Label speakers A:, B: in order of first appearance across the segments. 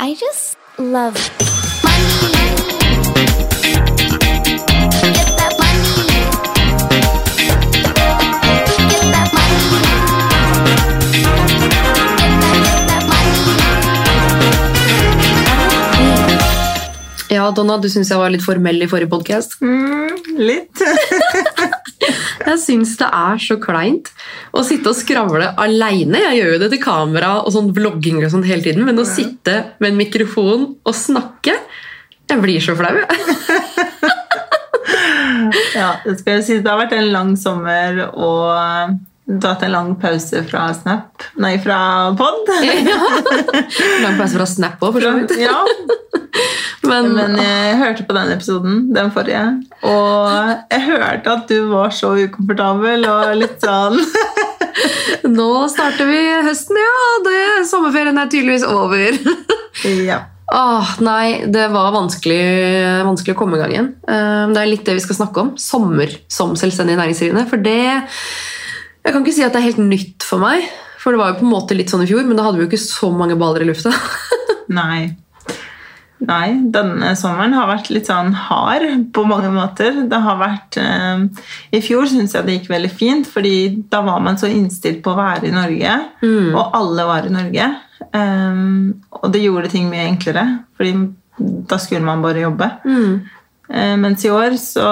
A: I just love money.
B: Ja, Donna, du syns jeg var litt formell i forrige podkast.
C: Litt.
B: Jeg syns det er så kleint å sitte og skravle aleine. Jeg gjør jo det til kamera og sånn vlogging og sånn hele tiden, men å sitte med en mikrofon og snakke Jeg blir så flau. jeg.
C: Ja, det skal jeg si. Det har vært en lang sommer, og du har hatt en lang pause fra Snap Nei, fra pod.
B: Ja. Lang pause fra Snap òg, for så vidt.
C: Ja,
B: Men,
C: men jeg hørte på den episoden, den forrige, og jeg hørte at du var så ukomfortabel og litt sånn
B: nå starter vi høsten, ja. Det, sommerferien er tydeligvis over.
C: Ja.
B: Åh, nei, det var vanskelig, vanskelig å komme i gang igjen. Eh, Det er litt det vi skal snakke om. Sommer som selvstendig næringsdrivende. For det Jeg kan ikke si at det er helt nytt for meg. For det var jo på en måte litt sånn i fjor, men da hadde vi jo ikke så mange baller i lufta.
C: Nei. Nei, denne sommeren har vært litt sånn hard på mange måter. Det har vært eh, I fjor syns jeg det gikk veldig fint, fordi da var man så innstilt på å være i Norge. Og alle var i Norge. Um, og det gjorde ting mye enklere, fordi da skulle man bare jobbe. Eh, mens i år så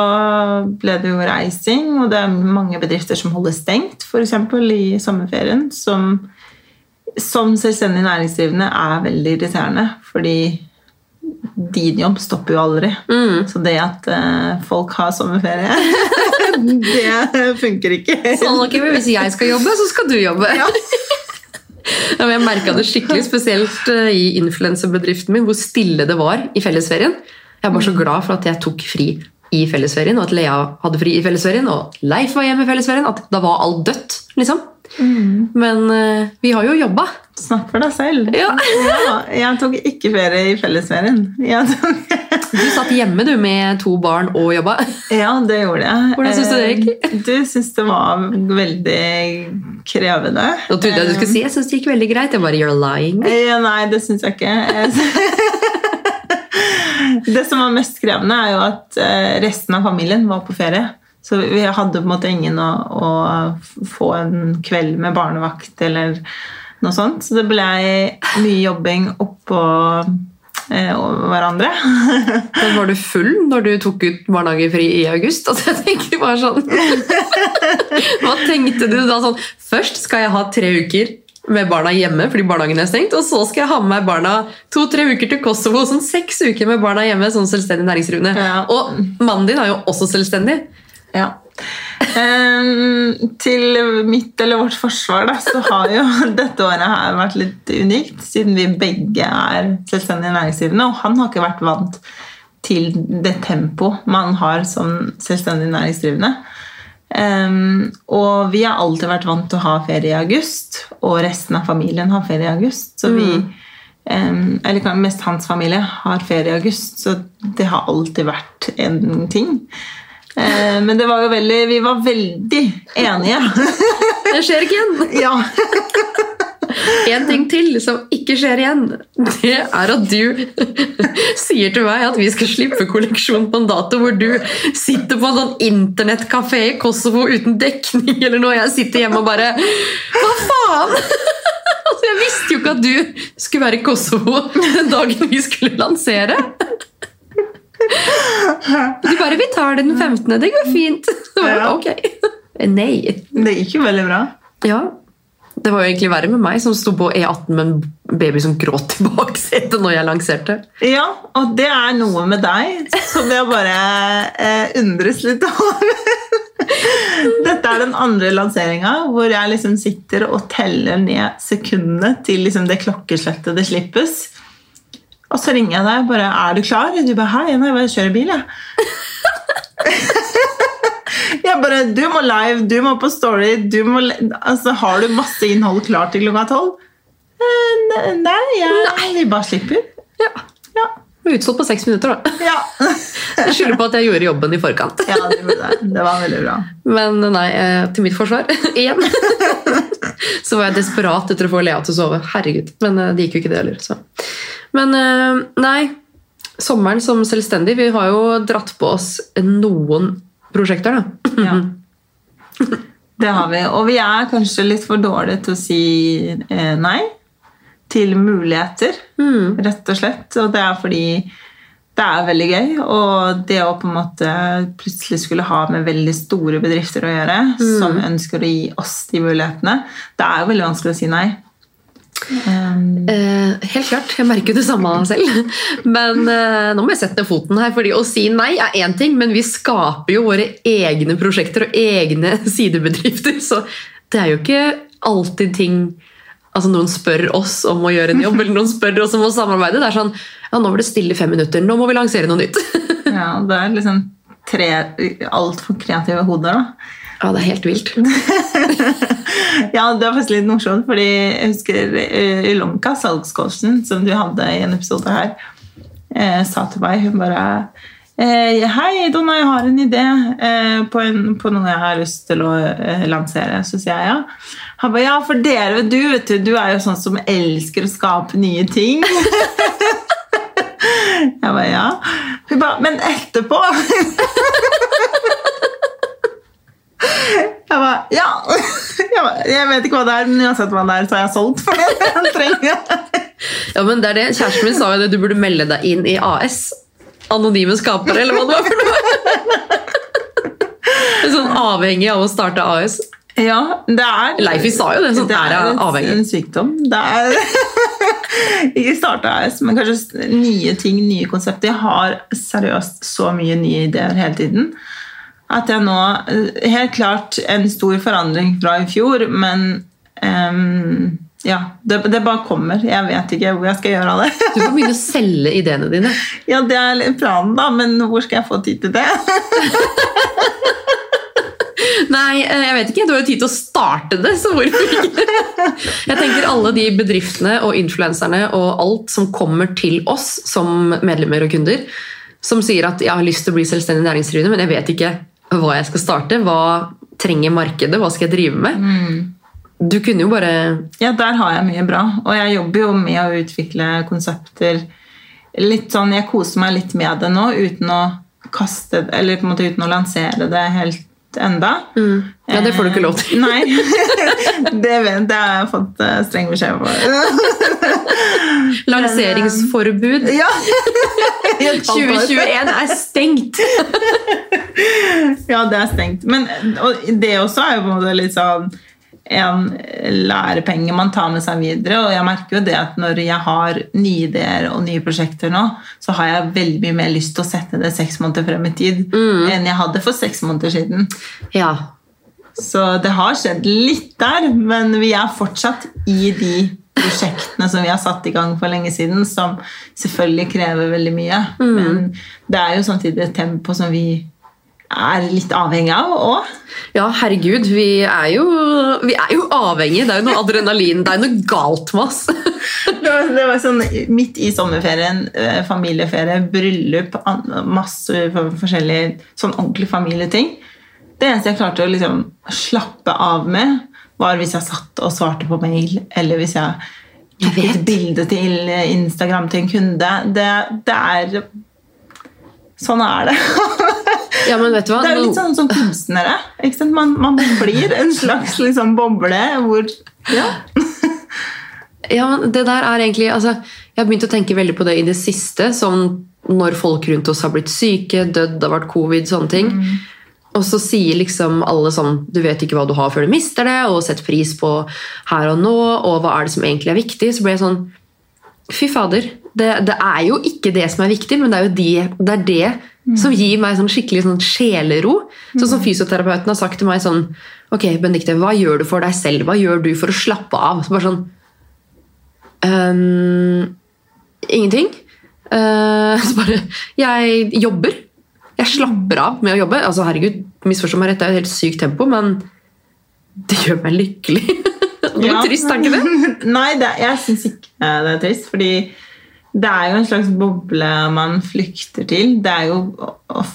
C: ble det jo reising, og det er mange bedrifter som holder stengt, f.eks. i sommerferien, som som selvstendig næringsdrivende er veldig irriterende, fordi din jobb stopper jo aldri. Så det at eh, folk har sommerferie, det funker ikke.
B: Sånn, ok, men Hvis jeg skal jobbe, så skal du jobbe.
C: Ja.
B: Ja, men jeg merka det skikkelig, spesielt eh, i influenserbedriften min, hvor stille det var i fellesferien. Jeg er bare så glad for at jeg tok fri i fellesferien, og at Lea hadde fri i fellesferien, og Leif var hjemme i fellesferien. At da var alt dødt, liksom. Men uh, vi har jo jobba.
C: Snakk for deg selv.
B: Ja.
C: Ja, jeg tok ikke ferie i fellesferien.
B: Du satt hjemme du med to barn og jobba.
C: Ja, det gjorde jeg.
B: Hvordan synes du det gikk?
C: Eh, Du syns det var veldig krevende.
B: Nå trodde jeg du skulle si jeg syns det gikk veldig greit. Jeg bare you're lying.
C: Ja, Nei, det syns jeg ikke. Det som var mest krevende, er jo at eh, resten av familien var på ferie. Så vi hadde på en måte ingen å, å få en kveld med barnevakt eller noe sånt. Så det ble mye jobbing oppå eh, hverandre.
B: Men var du full når du tok ut barnehagefri i august? Altså, jeg tenker bare sånn Hva tenkte du da? sånn Først skal jeg ha tre uker med barna hjemme fordi barnehagen er stengt, og så skal jeg ha med meg barna to-tre uker til Kosovo. Sånn seks uker med barna hjemme som selvstendig næringsdrivende.
C: Ja.
B: Og mannen din er jo også selvstendig.
C: Ja. Um, til mitt eller vårt forsvar da, så har jo dette året her vært litt unikt, siden vi begge er selvstendige næringsdrivende, og han har ikke vært vant til det tempo man har som selvstendig næringsdrivende. Ehm, og vi har alltid vært vant til å ha ferie i august, og resten av familien har ferie i august. Så vi, um, eller mest hans familie har ferie i august, så det har alltid vært en ting. Eh, men det var jo veldig, vi var veldig enige.
B: Det skjer ikke igjen!
C: ja.
B: En ting til som ikke skjer igjen, det er at du sier til meg at vi skal slippe kolleksjon på en dato hvor du sitter på en sånn internettkafé i Kosovo uten dekning eller noe. og Jeg sitter hjemme og bare Hva faen?! Altså, jeg visste jo ikke at du skulle være i Kosovo den dagen vi skulle lansere. Du bare 'Vi tar det den 15., det går fint'.
C: Ja.
B: Ok. Nei.
C: Det gikk jo veldig bra.
B: Ja. Det var jo egentlig verre med meg som sto på E18 med en baby som gråt i baksetet når jeg lanserte.
C: Ja, og det er noe med deg som jeg bare eh, undres litt over. Dette er den andre lanseringa hvor jeg liksom sitter og teller ned sekundene til liksom det klokkeslettet det slippes. Og så ringer jeg deg og bare 'Er du klar?' Du bare 'Hei, nei, jeg kjører bil', jeg. Jeg bare, Du må live, du må på Story. Du må, altså, har du masse innhold klart til klokka tolv? Nei, jeg, Nei, vi bare slipper.
B: Ja.
C: Ja.
B: Utsolgt på seks minutter, da.
C: Ja.
B: Jeg skylder på at jeg gjorde jobben i forkant.
C: ja, det det. Det var veldig bra.
B: Men nei, eh, til mitt forsvar igjen så var jeg desperat etter å få Lea til å sove. Herregud. Men eh, det gikk jo ikke, det heller. Så. Men eh, nei, sommeren som selvstendig, vi har jo dratt på oss noen prosjekter, da.
C: Ja. Det har vi. Og vi er kanskje litt for dårlige til å si eh, nei til muligheter, rett og slett. Og det er fordi det er veldig gøy. Og det å på en måte plutselig skulle ha med veldig store bedrifter å gjøre, som ønsker å gi oss de mulighetene, det er jo veldig vanskelig å si nei.
B: Eh, helt klart, jeg merker det samme selv. Men uh, nå må jeg sette ned foten her, fordi å si nei er én ting, men vi skaper jo våre egne prosjekter og egne sidebedrifter, så det er jo ikke alltid ting Altså Noen spør oss om å gjøre en jobb, eller noen spør oss om å samarbeide. Det er sånn ja, nå var det stille fem minutter, nå må vi lansere noe nytt.
C: ja, det er liksom altfor kreative hoder, da.
B: Ja, det er helt vilt.
C: Ja, det var faktisk litt morsomt, fordi jeg husker Ylonka, Ilonka, salgscoachen, som du hadde i en episode her, eh, sa til meg Hun bare eh, Hei, Donna, jeg har en idé eh, på, en, på noe jeg har lyst til å eh, lansere. Så sier jeg ja. Han bare ja, for dere, du vet du, du er jo sånn som elsker å skape nye ting. Jeg bare ja. Hun bare men etterpå Jeg bare ja. Jeg, bare, jeg vet ikke hva det er, men uansett hva det er, så har jeg solgt for det. Jeg trenger
B: Ja, men det er det. Kjæresten min sa jo det, du burde melde deg inn i AS. Anonyme skapere, eller hva det var for noe. Sånn avhengig av å starte AS.
C: Ja, det er
B: Leifi sa jo det, sånn
C: det
B: er
C: er en,
B: avhengig.
C: en sykdom. Det er Ikke starta men kanskje nye ting, nye konsepter. Jeg har seriøst så mye nye ideer hele tiden. At jeg nå Helt klart en stor forandring fra i fjor, men um, ja, det, det bare kommer. Jeg vet ikke hvor jeg skal gjøre av det.
B: Du må begynne å selge ideene dine.
C: Ja, det er planen, da, men hvor skal jeg få tid til det?
B: Nei, eh, jeg vet ikke. Du har jo tid til å starte det, så hvorfor ikke? Jeg tenker alle de bedriftene og influenserne og alt som kommer til oss som medlemmer og kunder, som sier at jeg har lyst til å bli selvstendig næringsdrivende, men jeg vet ikke hva jeg skal starte. Hva trenger markedet? Hva skal jeg drive med? Du kunne jo bare
C: Ja, der har jeg mye bra. Og jeg jobber jo med å utvikle konsepter. Litt sånn, Jeg koser meg litt med det nå, uten å kaste Eller på en måte uten å lansere det helt enda.
B: Ja, det får du ikke lov til.
C: Eh, Nei. Det, vet, det har jeg fått eh, streng beskjed på.
B: Lanseringsforbud.
C: Ja. I et halvt år.
B: 2021 er stengt!
C: Ja, det er stengt. Men og det også er jo på en måte litt sånn en lærepenge man tar med seg videre. Og jeg merker jo det at når jeg har nye ideer og nye prosjekter nå, så har jeg veldig mye mer lyst til å sette det seks måneder frem i tid enn jeg hadde for seks måneder siden.
B: Ja.
C: Så det har skjedd litt der, men vi er fortsatt i de prosjektene som vi har satt i gang for lenge siden, som selvfølgelig krever veldig mye. Men det er jo samtidig et tempo som vi er litt avhengig av òg.
B: Ja, herregud, vi er, jo, vi er jo avhengige. Det er jo noe adrenalin. Det er jo noe galt med oss.
C: Det var, det var sånn midt i sommerferien, eh, familieferie, bryllup, masse forskjellige sånn ordentlige familieting. Det eneste jeg klarte å liksom slappe av med, var hvis jeg satt og svarte på mail, eller hvis jeg
B: Jeg
C: tok et bilde til Instagram til en kunde. Det, det er Sånn er det.
B: Ja, men vet du hva?
C: Det er jo litt sånn som kunstnere. Man, man blir en slags liksom, boble hvor ja.
B: Ja, men det der er egentlig altså, Jeg har begynt å tenke veldig på det i det siste. Sånn når folk rundt oss har blitt syke, dødd, det har vært covid, sånne ting. Og så sier liksom alle sånn Du vet ikke hva du har før du mister det, og sett pris på her og nå, og hva er det som egentlig er viktig? Så ble jeg sånn Fy fader. Det, det er jo ikke det som er viktig, men det er jo det, det, er det som gir meg sånn skikkelig sånn sjelero. Sånn som fysioterapeuten har sagt til meg sånn Ok, Benedicte, hva gjør du for deg selv? Hva gjør du for å slappe av? Så bare sånn um, Ingenting. Uh, så bare Jeg jobber. Jeg slapper av med å jobbe. Altså, herregud, misforstå meg rett, det er jo et helt sykt tempo, men det gjør meg lykkelig. Det var
C: Ja.
B: trist, er ikke det?
C: Nei, det, jeg syns ikke det er trist. Fordi det er jo en slags boble man flykter til. Det er jo,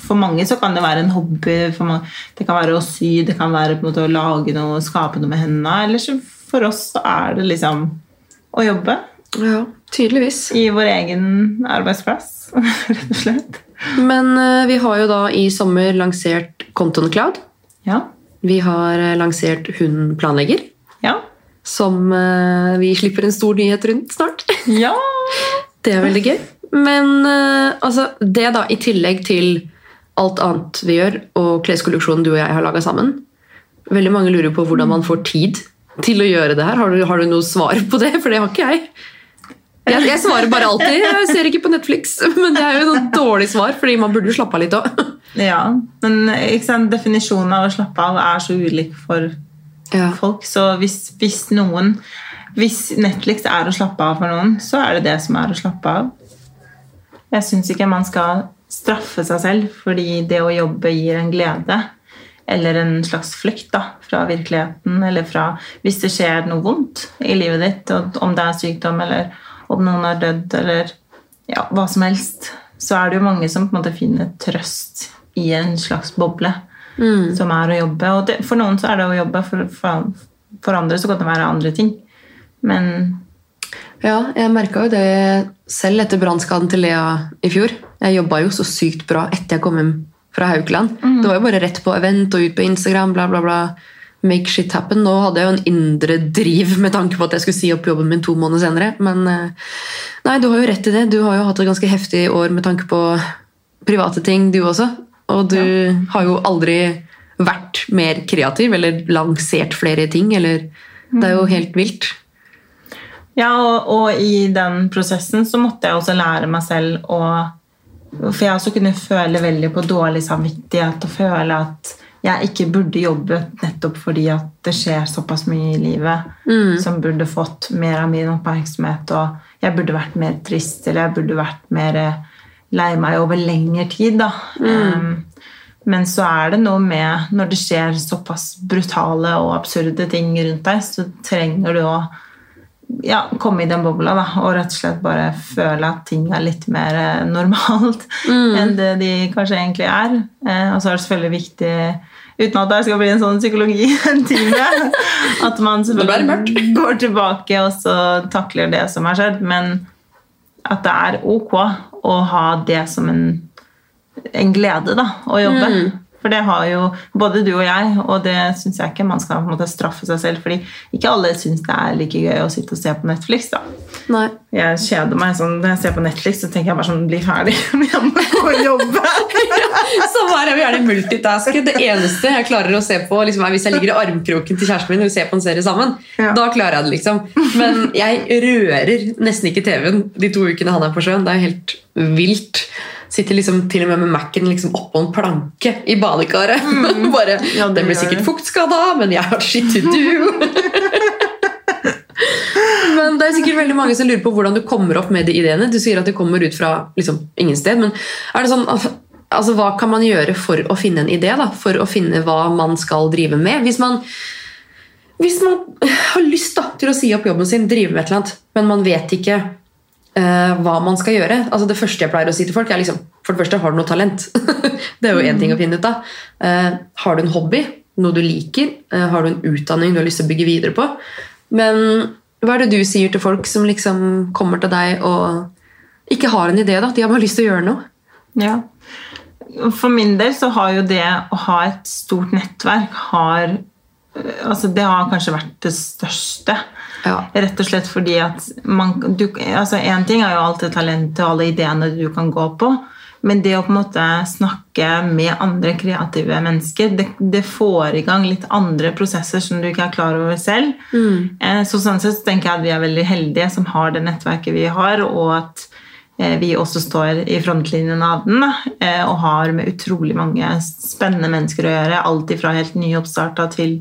C: For mange så kan det være en hobby. Mange, det kan være å sy, det kan være på en måte å lage noe, skape noe med hendene. Eller så for oss så er det liksom å jobbe.
B: Ja. tydeligvis.
C: i vår egen arbeidsplass, rett og slett.
B: Men eh, vi har jo da i sommer lansert Content Cloud.
C: Ja.
B: Vi har eh, lansert Hun planlegger,
C: Ja.
B: som eh, vi slipper en stor nyhet rundt snart.
C: Ja!
B: Det er veldig gøy. Men eh, altså, det da, i tillegg til alt annet vi gjør, og kleskolleksjonen du og jeg har laga sammen Veldig mange lurer på hvordan man får tid til å gjøre det her. Har du, har du noe svar på det? For det har ikke jeg. Jeg, jeg svarer bare alltid. Jeg ser ikke på Netflix. Men det er jo et dårlig svar, fordi man burde jo slappe av litt òg.
C: ja. Men sant, definisjonen av å slappe av er så ulik for
B: Ja.
C: folk. Så hvis, hvis noen Hvis Netflix er å slappe av for noen, så er det det som er å slappe av. Jeg syns ikke man skal straffe seg selv fordi det å jobbe gir en glede. Eller en slags flukt da, fra virkeligheten. Eller fra hvis det skjer noe vondt i livet ditt, og om det er sykdom, eller om noen er dødd, eller ja, hva som helst, så er det jo mange som på en måte finner trøst i en slags boble som er å jobbe. Og det, for noen så er det å jobbe, for, for, for andre så kan det være andre ting. Men
B: Ja, jeg merka jo det selv etter brannskaden til Lea i fjor. Jeg jobba jo så sykt bra etter jeg kom hjem fra Haukeland. Det var jo bare rett på event og ut på Instagram, bla, bla, bla. Make shit happen. Nå hadde jeg jo en indre driv med tanke på at jeg skulle si opp jobben min to måneder senere. Men eh, nei, du har jo rett i det. Du har jo hatt et ganske heftig år med tanke på private ting, du også. Og du har jo aldri vært mer kreativ eller lansert flere ting. Eller Det er jo helt vilt.
C: Ja, og, og i den prosessen så måtte jeg også lære meg selv å For jeg også kunne føle veldig på dårlig samvittighet og føle at jeg ikke burde jobbe nettopp fordi at det skjer såpass mye i livet som burde fått mer av min oppmerksomhet, og jeg burde vært mer trist, eller jeg burde vært mer lei meg over lengre tid, da. Um, men så er det noe med Når det skjer såpass brutale og absurde ting rundt deg, så trenger du å ja, komme i den bobla da, og rett og slett bare føle at ting er litt mer normalt normalt enn det de kanskje egentlig er. Eh, og så er det selvfølgelig viktig, uten at det skal bli en sånn psykologitime, at man selvfølgelig går tilbake og så takler det som har skjedd, men at det er ok å ha det som en, en glede da, å jobbe. For det har jo både du og jeg, og det syns jeg ikke man skal måte straffe seg selv. fordi ikke alle syns det er like gøy å sitte og se på Netflix. da.
B: Nei.
C: Jeg kjeder meg sånn, Når jeg ser på Netflix, så tenker jeg bare sånn Bli ferdig. Jeg må gå og jobbe.
B: Sånn er jeg vil gjerne multitaske. Det eneste jeg klarer å se på, liksom, er hvis jeg ligger i armkroken til kjæresten min og vi ser på en serie sammen.
C: Ja.
B: Da klarer jeg det, liksom. Men jeg rører nesten ikke TV-en de to ukene han er på sjøen. Det er helt vilt. Sitter liksom til og med med Mac-en liksom oppå en planke i badekaret. Bare,
C: Ja, det
B: Den blir sikkert fuktskada, men jeg har skittet du. Men det er sikkert veldig mange som lurer på hvordan du kommer opp med de ideene. Du sier at det kommer ut fra liksom, ingen sted, men er det sånn altså, hva kan man gjøre for å finne en idé? Da? For å finne hva man skal drive med? Hvis man, hvis man har lyst da, til å si opp jobben sin, drive med et eller annet, men man vet ikke eh, hva man skal gjøre. Altså, det første jeg pleier å si til folk, er liksom For det første, har du noe talent? det er jo én ting å finne ut av. Uh, har du en hobby? Noe du liker? Uh, har du en utdanning du har lyst til å bygge videre på? Men hva er det du sier til folk som liksom kommer til deg og ikke har en idé? da? De har bare lyst til å gjøre noe.
C: Ja. For min del så har jo det å ha et stort nettverk har, altså Det har kanskje vært det største.
B: Ja.
C: Rett og slett fordi at man, du, altså En ting er jo alt det talentet og alle ideene du kan gå på. Men det å på en måte snakke med andre kreative mennesker, det, det får i gang litt andre prosesser som du ikke er klar over selv. Mm. Så sånn sett så tenker jeg at vi er veldig heldige som har det nettverket vi har, og at eh, vi også står i frontlinjen av den eh, og har med utrolig mange spennende mennesker å gjøre. Alt fra helt nyoppstarta til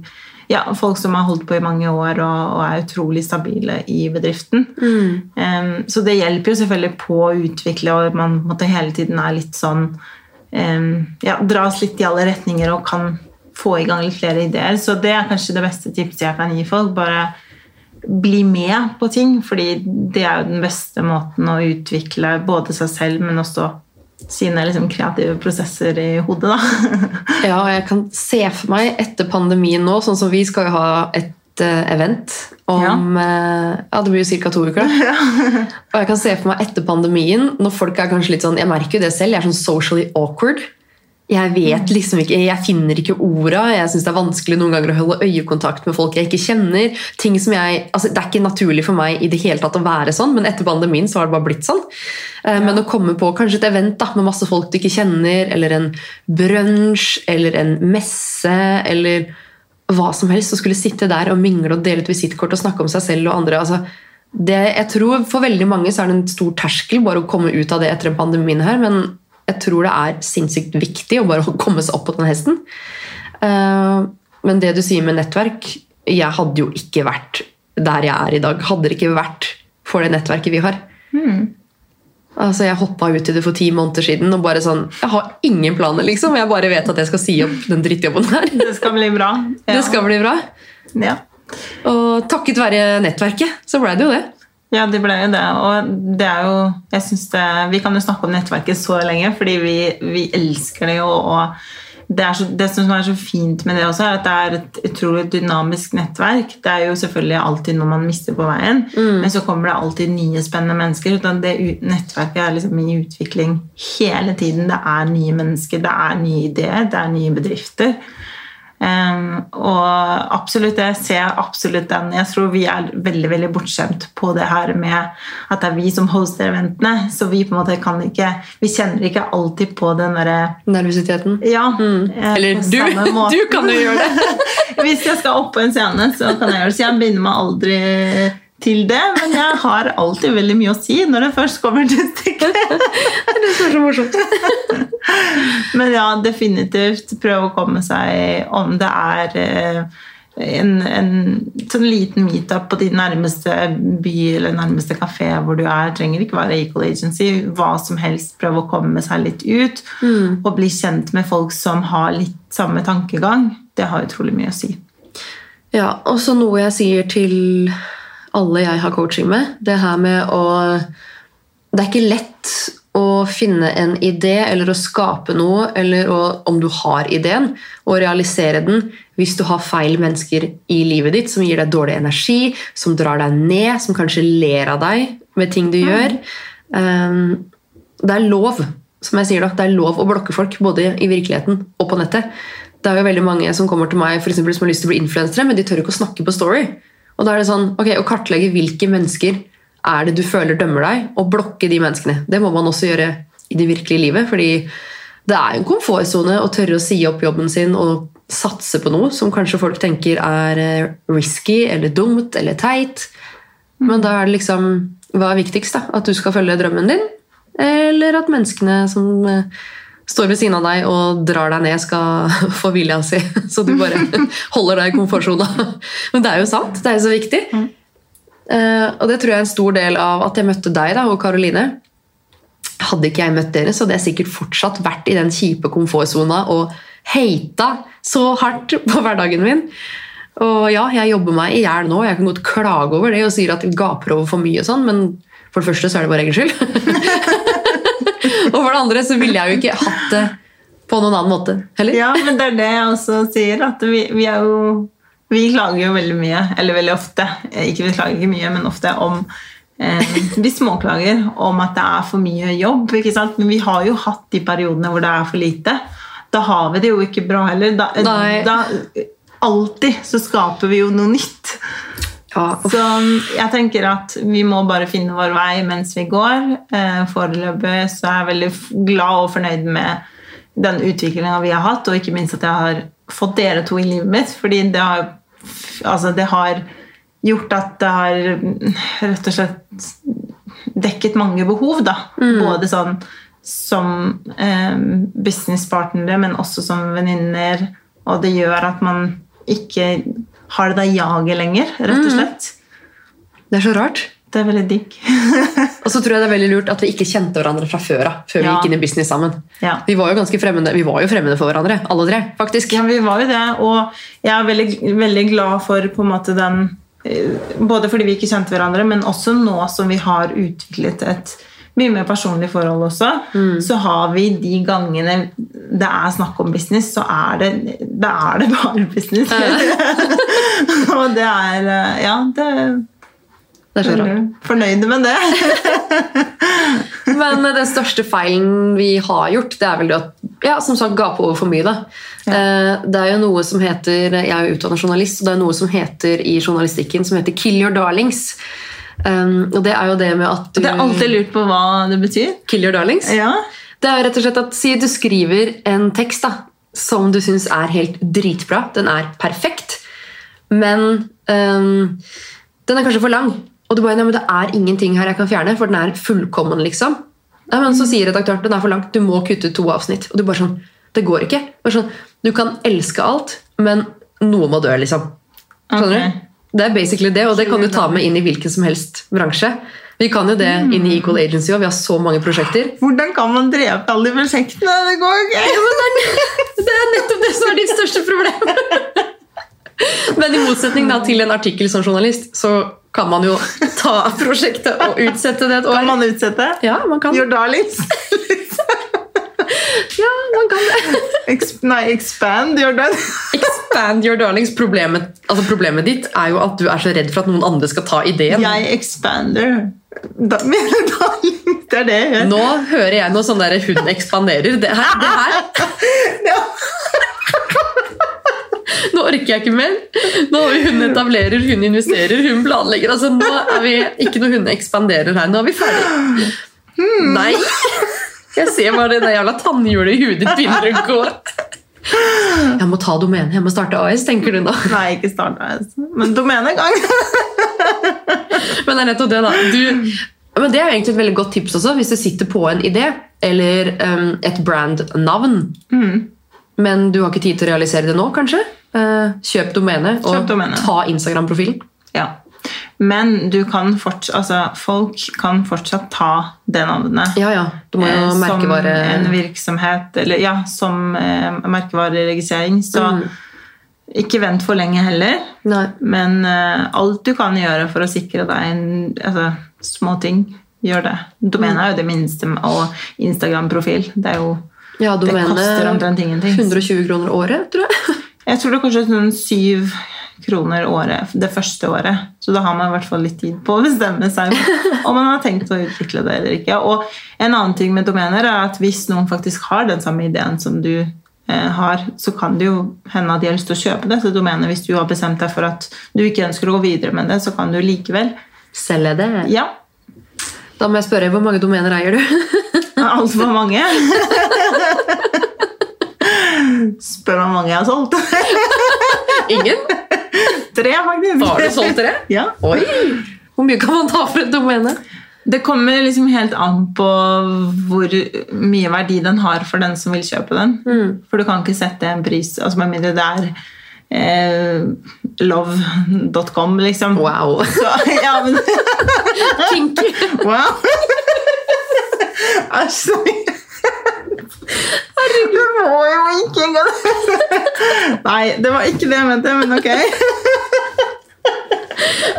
C: ja, folk som har holdt på i mange år og, og er utrolig stabile i bedriften. Em, så det hjelper jo selvfølgelig på å utvikle, og man måtte hele tiden er litt sånn um, ja, Dras litt i alle retninger og kan få i gang litt flere ideer. Så det er kanskje det beste tipset jeg kan gi folk. Bare bli med på ting, fordi det er jo den beste måten å utvikle både seg selv, men også sine liksom, kreative prosesser i hodet. Da.
B: Ja, og jeg kan se for meg etter pandemien nå, sånn som vi skal jo ha et eh, event om eh, ja. det blir jo ca. to uker. da. Og jeg kan se for meg etter pandemien, når folk er kanskje litt sånn Jeg merker jo det selv, jeg er sånn socially awkward. Jeg vet liksom ikke, jeg finner ikke orda. Jeg syns det er vanskelig noen ganger å holde øyekontakt med folk jeg ikke kjenner. ting som jeg, altså Det er ikke naturlig for meg i det hele tatt å være sånn, men etter pandemien så har det bare blitt sånn. Eh, Men å komme på kanskje et event da, med masse folk du ikke kjenner, eller en brunsj, eller en messe, eller hva som helst, og skulle sitte der og mingle og dele ut visittkort og snakke om seg selv og andre altså, det, jeg tror For veldig mange så er det en stor terskel bare å komme ut av det etter en pandemien her, men jeg tror det er sinnssykt viktig å bare komme seg opp på den hesten. Eh, Men det du sier med nettverk Jeg hadde jo ikke vært der jeg er i dag. Hadde det ikke vært for det nettverket vi har. Altså, Jeg hoppa ut i det for ti måneder siden og bare sånn Jeg har ingen planer, liksom. Jeg bare vet at jeg skal si opp den drittjobben her.
C: Det skal bli bra. Ja.
B: Det skal bli bra.
C: Ja.
B: Og takket være nettverket så ble det jo det.
C: Ja, det ble jo det. Og det er jo jeg synes det, Vi kan jo snakke om nettverket så lenge, fordi vi, vi elsker det jo. Og det, så, det som er så fint med det også, er at det er et utrolig dynamisk nettverk. Det er jo selvfølgelig alltid noe man mister på veien, men så kommer det alltid nye spennende mennesker. Utan det nettverket er liksom i utvikling hele tiden. Det er nye mennesker, det er nye ideer, det er nye bedrifter. Og absolutt, jeg ser absolutt den. Jeg tror vi er veldig veldig bortskjemt på det her med at det er vi som hoster eventene. Så vi på en måte kan ikke Vi kjenner ikke alltid på den derre
B: Nervøsiteten.
C: Ja. Mm.
B: Eller du, du kan jo gjøre det.
C: Hvis jeg skal opp på en scene, så kan jeg gjøre det. Så jeg begynner meg aldri til det, men jeg har alltid veldig mye å si når det først kommer til stykket.
B: Det er så morsomt.
C: Men ja, definitivt prøve å komme seg om det er eh, en, en sånn liten meetup på din nærmeste by eller nærmeste kafé hvor du er. trenger ikke være Equal Agency. Hva som helst. Prøve å komme seg litt ut. Og bli kjent med folk som har litt samme tankegang. Det har utrolig mye å si.
B: Ja, og så noe jeg sier til alle jeg har coaching med. Det her med å Det er ikke lett å finne en idé eller å skape noe, eller å, om du har ideen, og realisere den hvis du har feil mennesker i livet ditt som gir deg dårlig energi, som drar deg ned, som kanskje ler av deg med ting du gjør. Um, det er lov som jeg sier da, det er lov å blokke folk, både i virkeligheten og på nettet. Det er jo veldig mange som kommer til meg for eksempel, som har lyst til å bli influensere, men de tør ikke å snakke på Story. Og da er det sånn, ok, Å kartlegge hvilke mennesker er det du føler dømmer deg, og blokke de menneskene. Det må man også gjøre i det virkelige livet. fordi det er jo en komfortsone å tørre å si opp jobben sin og satse på noe som kanskje folk tenker er eh, risky eller dumt eller teit. Men da er det liksom Hva er viktigst? da? At du skal følge drømmen din? Eller at menneskene som eh, står ved siden av deg og drar deg ned, skal få vilja si, så du bare holder deg i komfortsona. Men det er jo sant. Det er jo så viktig. Uh, og det tror jeg er en stor del av at jeg møtte deg da, og Karoline. Hadde ikke jeg møtt dere, så hadde jeg sikkert fortsatt vært i den kjipe komfortsona og hata så hardt på hverdagen min. Og ja, jeg jobber meg i hjel nå. Jeg kan godt klage over det og sier at jeg gaper over for mye, og sånn, men for det første så er det bare egen skyld. Og for det andre så ville jeg jo ikke hatt det på noen annen måte heller.
C: Ja, men det er det jeg også sier. At vi, vi er jo Vi klager jo veldig mye, eller veldig ofte. Ikke vi klager ikke mye, men ofte om eh, Vi småklager om at det er for mye jobb. Men vi har jo hatt de periodene hvor det er for lite. Da har vi det jo ikke bra heller. Da, da, alltid så skaper vi jo noe nytt. Så jeg tenker at vi må bare finne vår vei mens vi går. Eh, Foreløpig så er jeg veldig glad og fornøyd med den utviklinga vi har hatt, og ikke minst at jeg har fått dere to i livet mitt. Fordi det har, altså det har gjort at det har mm, rett og slett dekket mange behov, da. Både sånn som eh, businesspartnere, men også som venninner. Og det gjør at man ikke har det der jaget lenger, rett og slett.
B: Det er så rart.
C: Det er veldig digg.
B: Og så tror jeg det er veldig lurt at vi ikke kjente hverandre fra før av. Før vi gikk inn i business sammen.
C: Ja.
B: Vi var jo ganske fremmede Vi var jo fremmede for hverandre, alle tre. faktisk.
C: Ja, vi var jo det, og jeg er veldig, veldig glad for på en måte den eh, Både fordi vi ikke kjente hverandre, men også nå som vi har utviklet et mye mer personlige forhold også, så har vi de gangene det er snakk om business, så er det, det, er det bare business. og det er eh, Ja, det
B: Det er så rart.
C: Fornøyde med det.
B: Men den største feilen vi har gjort, det er vel det at ja, som sagt, gape over for mye. Da. Ja. Det er jo noe som heter Jeg er jo utdannet journalist, og det er noe som heter i journalistikken som heter 'kill your darlings'. Um, og det er jo det med at du
C: Det er alltid lurt på hva det betyr.
B: Kill your darlings?
C: Ja.
B: Det er rett og slett at Si du skriver en tekst da, som du syns er helt dritbra. Den er perfekt, men um, den er kanskje for lang. Og du bare, nei, men det er ingenting her jeg kan fjerne, for den er fullkommen. liksom. Nei, men Så sier redaktøren den er for langt, du må kutte ut to avsnitt. Og du bare sånn, det går ikke. Bare sånn, du kan elske alt, men noe må dø, liksom. Skjønner
C: okay.
B: du? Det er basically det, og det kan du ta med inn i hvilken som helst bransje. Vi kan jo det inn i Equal Agency, og vi har så mange prosjekter.
C: Hvordan kan man drepe alle de prosjektene? Det går ikke!
B: Det er nettopp det som er ditt største problem. Men i motsetning da, til en artikkel som journalist, så kan man jo ta prosjektet og utsette det et år.
C: Kan man utsette?
B: Ja, man kan.
C: Your darlings.
B: Ja, man kan det.
C: Ex nei, expand your darlings.
B: Expand your darlings. Problemet, altså problemet ditt er jo at du er så redd for at noen andre skal ta ideen.
C: Jeg expander. Da, mener darlings. Det er det jeg gjør.
B: Nå hører jeg noe sånn der hun ekspanderer. Det her, det her
C: Ja.
B: Nå orker jeg ikke mer. Nå Hun etablerer, hun investerer, hun planlegger. Altså, nå er vi ikke noe hun ekspanderer her. Nå er vi ferdig. Nei! Jeg ser bare det jævla tannhjulet i huet ditt begynner å gå. Jeg må ta domenet, jeg må starte AS, tenker du da.
C: Nei, ikke starte AS. Men domenegang.
B: Men det er nettopp det, da. Du, men det er jo egentlig et veldig godt tips også, hvis du sitter på en idé eller um, et brandnavn. Men du har ikke tid til å realisere det nå, kanskje? Uh, kjøp domene og
C: domene.
B: ta Instagram-profilen.
C: Ja. Men du kan fortsatt altså, folk kan fortsatt ta det navnet.
B: Ja, ja.
C: Eh,
B: merkevare
C: Som en virksomhet, eller ja, som eh, merkevareregistrering. Så
B: Mm.
C: ikke vent for lenge heller.
B: Nei.
C: Men eh, alt du kan gjøre for å sikre deg en, altså, små ting, gjør det. Domene er jo det minste, og Instagram-profil. Det er jo
B: Ja,
C: Det koster omtrent ingenting.
B: 120 kroner året, tror jeg.
C: Jeg tror det er kanskje sånn syv kroner året det første året. Så da har man i hvert fall litt tid på å bestemme seg om man har tenkt å utvikle det eller ikke. Og en annen ting med domener er at hvis noen faktisk har den samme ideen som du eh, har, så kan det jo hende at de har lyst til å kjøpe dette domenet. Hvis du har bestemt deg for at du ikke ønsker å gå videre med det, så kan du likevel.
B: Selge det.
C: Ja,
B: Da må jeg spørre, hvor mange domener eier du?
C: altfor mange. Spør meg hvor mange jeg har solgt.
B: Ingen?
C: Tre, faktisk.
B: Har du solgt tre?
C: Ja.
B: Oi! Hvor mye kan man ta for et domene?
C: Det kommer liksom helt an på hvor mye verdi den har for den som vil kjøpe den. For du kan ikke sette en pris altså Med mindre det er eh, love.com, liksom.
B: Wow.
C: Så, ja, men. Wow! Æsj. Du må jo ikke engang Nei, det var ikke det jeg mente, men ok.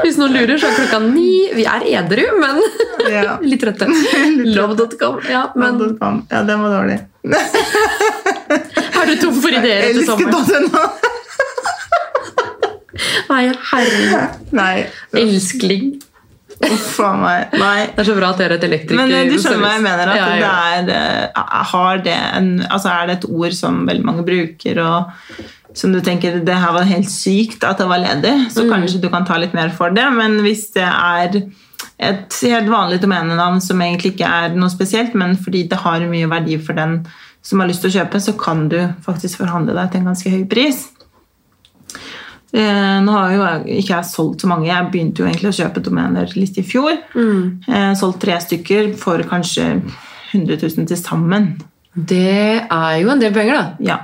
B: Hvis noen lurer, så er klokka ni. Vi er edru, men
C: Ja.
B: litt trøtte. Love.com. Ja, men.
C: Ja, den var dårlig.
B: er du tom for ideer etter sommeren?
C: Elsket.no.
B: Nei, herre.
C: Nei.
B: Elskling.
C: Uff a meg. Nei.
B: Det er så bra at dere er et elektriker.
C: Men eh, du skjønner hva jeg mener? At
B: Ja, ja.
C: det er, eh, har det en, altså er det et ord som veldig mange bruker, og som du tenker det her var helt sykt at det var ledig, så
B: Mm.
C: kanskje du kan ta litt mer for det. Men hvis det er et helt vanlig domenenavn som egentlig ikke er noe spesielt, men fordi det har mye verdi for den som har lyst til å kjøpe, så kan du faktisk forhandle deg til en ganske høy pris. Eh, nå har jo ikke jeg solgt så mange. Jeg begynte jo egentlig å kjøpe domener litt i fjor.
B: Mm.
C: Eh, solgt tre stykker for kanskje 100 000 til sammen.
B: Det er jo en del penger, da.
C: Ja.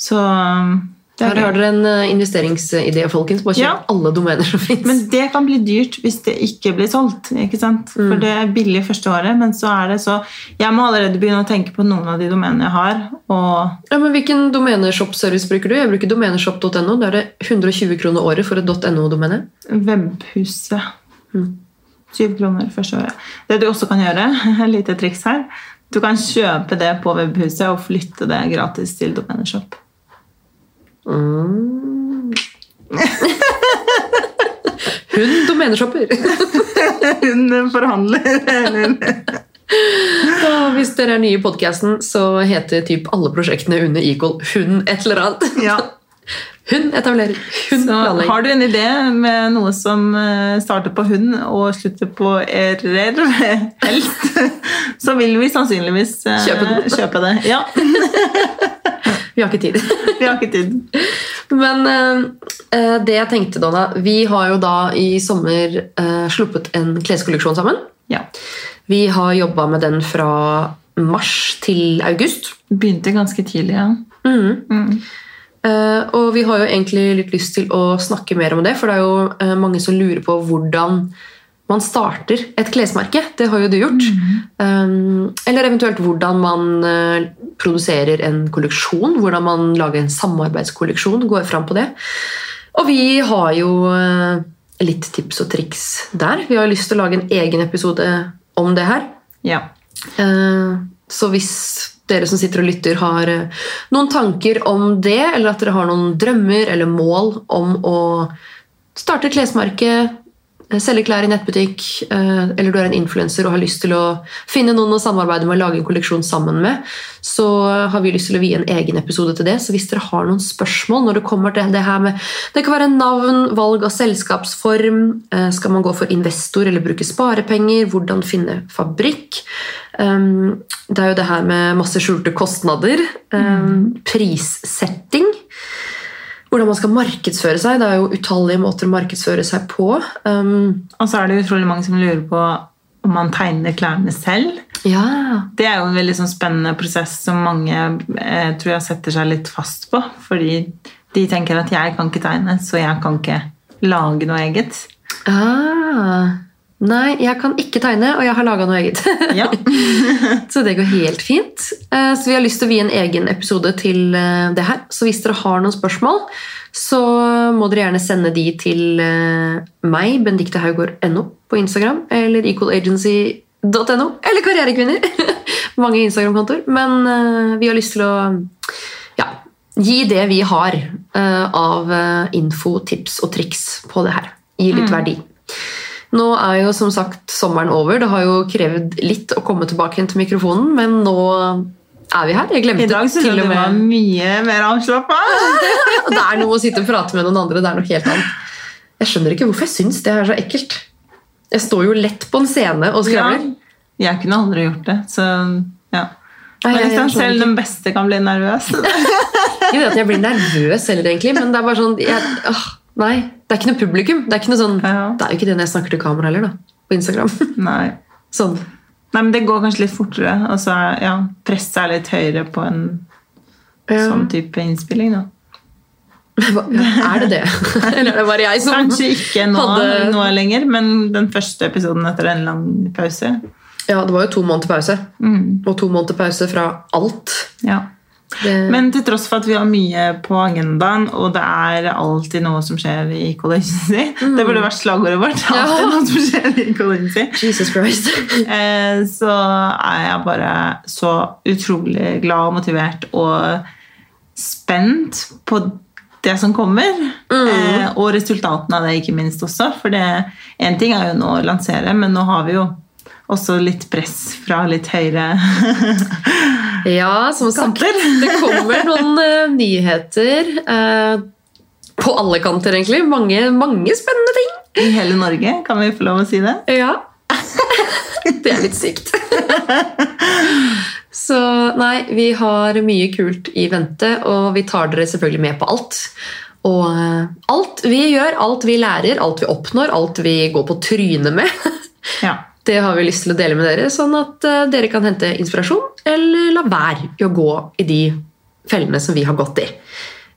C: Så um,
B: Her
C: er
B: har dere en eh, investeringsidé, folkens. Bare kjøp
C: Ja.
B: alle domener som fins.
C: Men det kan bli dyrt hvis det ikke blir solgt. ikke sant? For det er billig første året, men så er det så Jeg må allerede begynne å tenke på noen av de domenene jeg har.
B: Ja, men Hvilken domeneshop-service bruker du? Jeg bruker domeneshop.no. Da er det 120 kroner året for et .no-domene.
C: webhuset Syv kroner første året. Det du også kan gjøre, et lite triks her Du kan kjøpe det på webhuset og flytte det gratis til domeneshop.
B: Mm. Hun domeneshopper.
C: Hun forhandler. Eller
B: Og hvis dere er nye i podkasten, så heter typ alle prosjektene under Equal Hun et eller annet.
C: Ja.
B: Hun etablerer. Hun
C: Så
B: planlegger.
C: har du en idé med noe som eh, starter på hun og slutter på erer, helst, så vil vi sannsynligvis eh,
B: Kjøpe
C: kjøpe det. Ja,
B: Vi har ikke tid.
C: vi har ikke tid.
B: Men eh, eh, det jeg tenkte, Donna Vi har jo da i sommer eh, sluppet en kleskolleksjon sammen.
C: Ja.
B: Vi har jobba med den fra mars til august.
C: Begynte ganske tidlig, ja.
B: Mm. Mm. Uh, og vi har jo egentlig litt lyst til å snakke mer om det, for det er jo uh, mange som lurer på hvordan man starter et klesmerke. Det har jo du gjort. Mm. eller eventuelt hvordan man eh, produserer en kolleksjon. Hvordan man lager en samarbeidskolleksjon. Går fram på det. Og vi har jo eh, litt tips og triks der. Vi har lyst til å lage en egen episode om det her.
C: Ja.
B: Eh, Så hvis dere som sitter og lytter har noen tanker om det, eller at dere har noen drømmer eller mål om å starte et klesmerke, eh, selge klær i nettbutikk, eh, eller du er en influenser og har lyst til å finne noen å samarbeide med og lage en kolleksjon sammen med, så har vi lyst til å vie en egen episode til det. Så hvis dere har noen spørsmål når det kommer til det her med Det kan være navn, valg av selskapsform, eh, skal man gå for investor eller bruke sparepenger, hvordan finne fabrikk. Um, det er jo det her med masse skjulte kostnader. Um, prissetting. Hvordan man skal markedsføre seg. Det er jo utallige måter å markedsføre seg på. Um,
C: Og så er det utrolig mange som lurer på om man tegner klærne selv.
B: ja,
C: Det er jo en veldig sånn spennende prosess som mange eh, tror jeg setter seg litt fast på. Fordi de tenker at jeg kan ikke tegne, så jeg kan ikke lage noe eget.
B: ah, Nei, jeg kan ikke tegne, og jeg har laga noe eget.
C: Ja.
B: så det går helt fint. Eh, Så vi har lyst til å vie en egen episode til eh, det her. Så hvis dere har noen spørsmål, så må dere gjerne sende de til eh, meg, Benedicte Haugård.no på Instagram, eller equalagency.no, eller Karrierekvinner. Mange Instagram-kontoer. Men vi har lyst til å ja, gi det vi har av info, tips og triks på det her. Gi litt verdi. Nå er jo som sagt sommeren over. Det har jo krevd litt å komme tilbake igjen til mikrofonen, men nå er vi her. Jeg glemte
C: I dag syns jeg
B: til
C: du
B: og
C: var
B: med
C: mye mer avslappa.
B: Det er noe å sitte og prate med noen andre. Det er noe helt annet. Jeg skjønner ikke hvorfor jeg syns det er så ekkelt. Jeg står jo lett på en scene og
C: Ja. Jeg kunne aldri gjort det. Så ja.
B: Nei, jeg- jeg
C: liksom,
B: skjønner
C: selv den beste kan bli nervøs.
B: Ikke det at jeg blir nervøs heller, egentlig, men det er bare sånn jeg, åh, Nei, det er ikke noe publikum. Det er sånn,
C: Ja.
B: det er jo ikke det når jeg snakker til kamera heller, da. På Instagram.
C: Nei.
B: Sånn.
C: Nei, men det går kanskje litt fortere. Og så er ja, presset er litt høyere på en
B: Ja.
C: sånn type innspilling. da.
B: Hva- Er det det? Eller er det bare jeg som
C: Kanskje ikke nå,
B: hadde-
C: nå lenger, men den første episoden etter en lang pause.
B: Ja, det var jo to måneder pause.
C: Mm,
B: Og to måneder pause fra alt.
C: ja.
B: Det,
C: Men til tross for at vi har mye på agendaen, og det er alltid noe som skjer i Equalency Det burde vært slagordet vårt.
B: Ja.
C: Noe som skjer i Equalency.
B: Jesus Christ.
C: Eh, så er jeg bare så utrolig glad og motivert og spent på det som kommer. Mm. og resultatene av det, ikke minst også. For én ting er jo nå å lansere, men nå har vi jo også litt press fra litt høyere
B: Ja, som sagt, det kommer noen uh, nyheter uh, på alle kanter, egentlig. Mange, mange spennende ting.
C: i hele Norge. Kan vi få lov å si det?
B: Ja. Det er litt sykt. Så nei, vi har mye kult i vente, og vi tar dere selvfølgelig med på alt. Og uh, alt vi gjør, alt vi lærer, alt vi oppnår, alt vi går på trynet med,
C: Ja.
B: Det har vi lyst til å dele med dere, sånn at eh, dere kan hente inspirasjon, eller la være i å gå i de fellene som vi har gått i.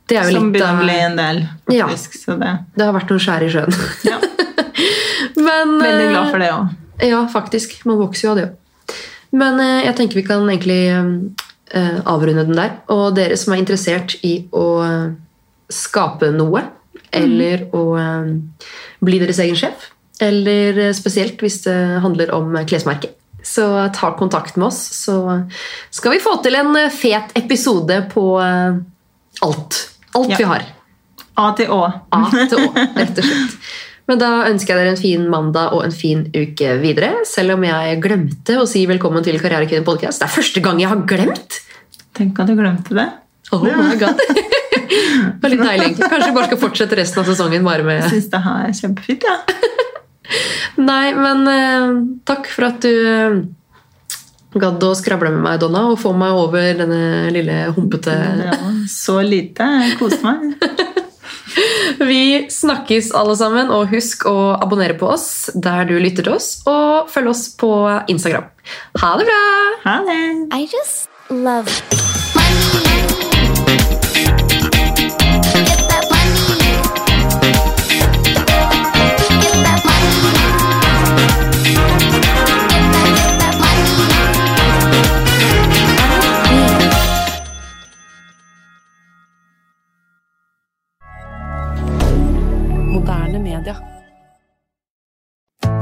B: Det er jo
C: Som
B: litt
C: begynner å bli en del,
B: Ja.
C: faktisk. Så det
B: Det har vært noen skjær i sjøen.
C: ja.
B: Men,
C: Veldig glad
B: eh,
C: for det òg.
B: Ja, faktisk. Man vokser jo av det òg. Men eh, jeg tenker vi kan egentlig avrunde den der. Og dere som er interessert i å skape noe, eller å bli deres egen sjef, eller eh, spesielt hvis det handler om klesmerker. så ta kontakt med oss, så skal vi få til en eh, fet episode på eh, alt. Alt
C: Ja.
B: vi har.
C: A til Å.
B: A til Å, rett og slett. Men da ønsker jeg dere en fin mandag og en fin uke videre. Selv om jeg glemte å si velkommen til Karrierekvinnen podcast. Det er første gang jeg har glemt!
C: Tenk at du glemte det.
B: Oh my god. Det var litt deilig. Kanskje vi bare skal fortsette resten av sesongen bare med Jeg
C: syns det her er kjempefint. Ja.
B: Nei, men eh, takk for at du eh, gadd å skravle med meg, Donna, og få meg over denne lille humpete
C: så lite. Jeg koste meg.
B: Vi snakkes alle sammen, og husk å abonnere på oss der du lytter til oss, og følg oss på Instagram. Ha det bra!
C: Ha det.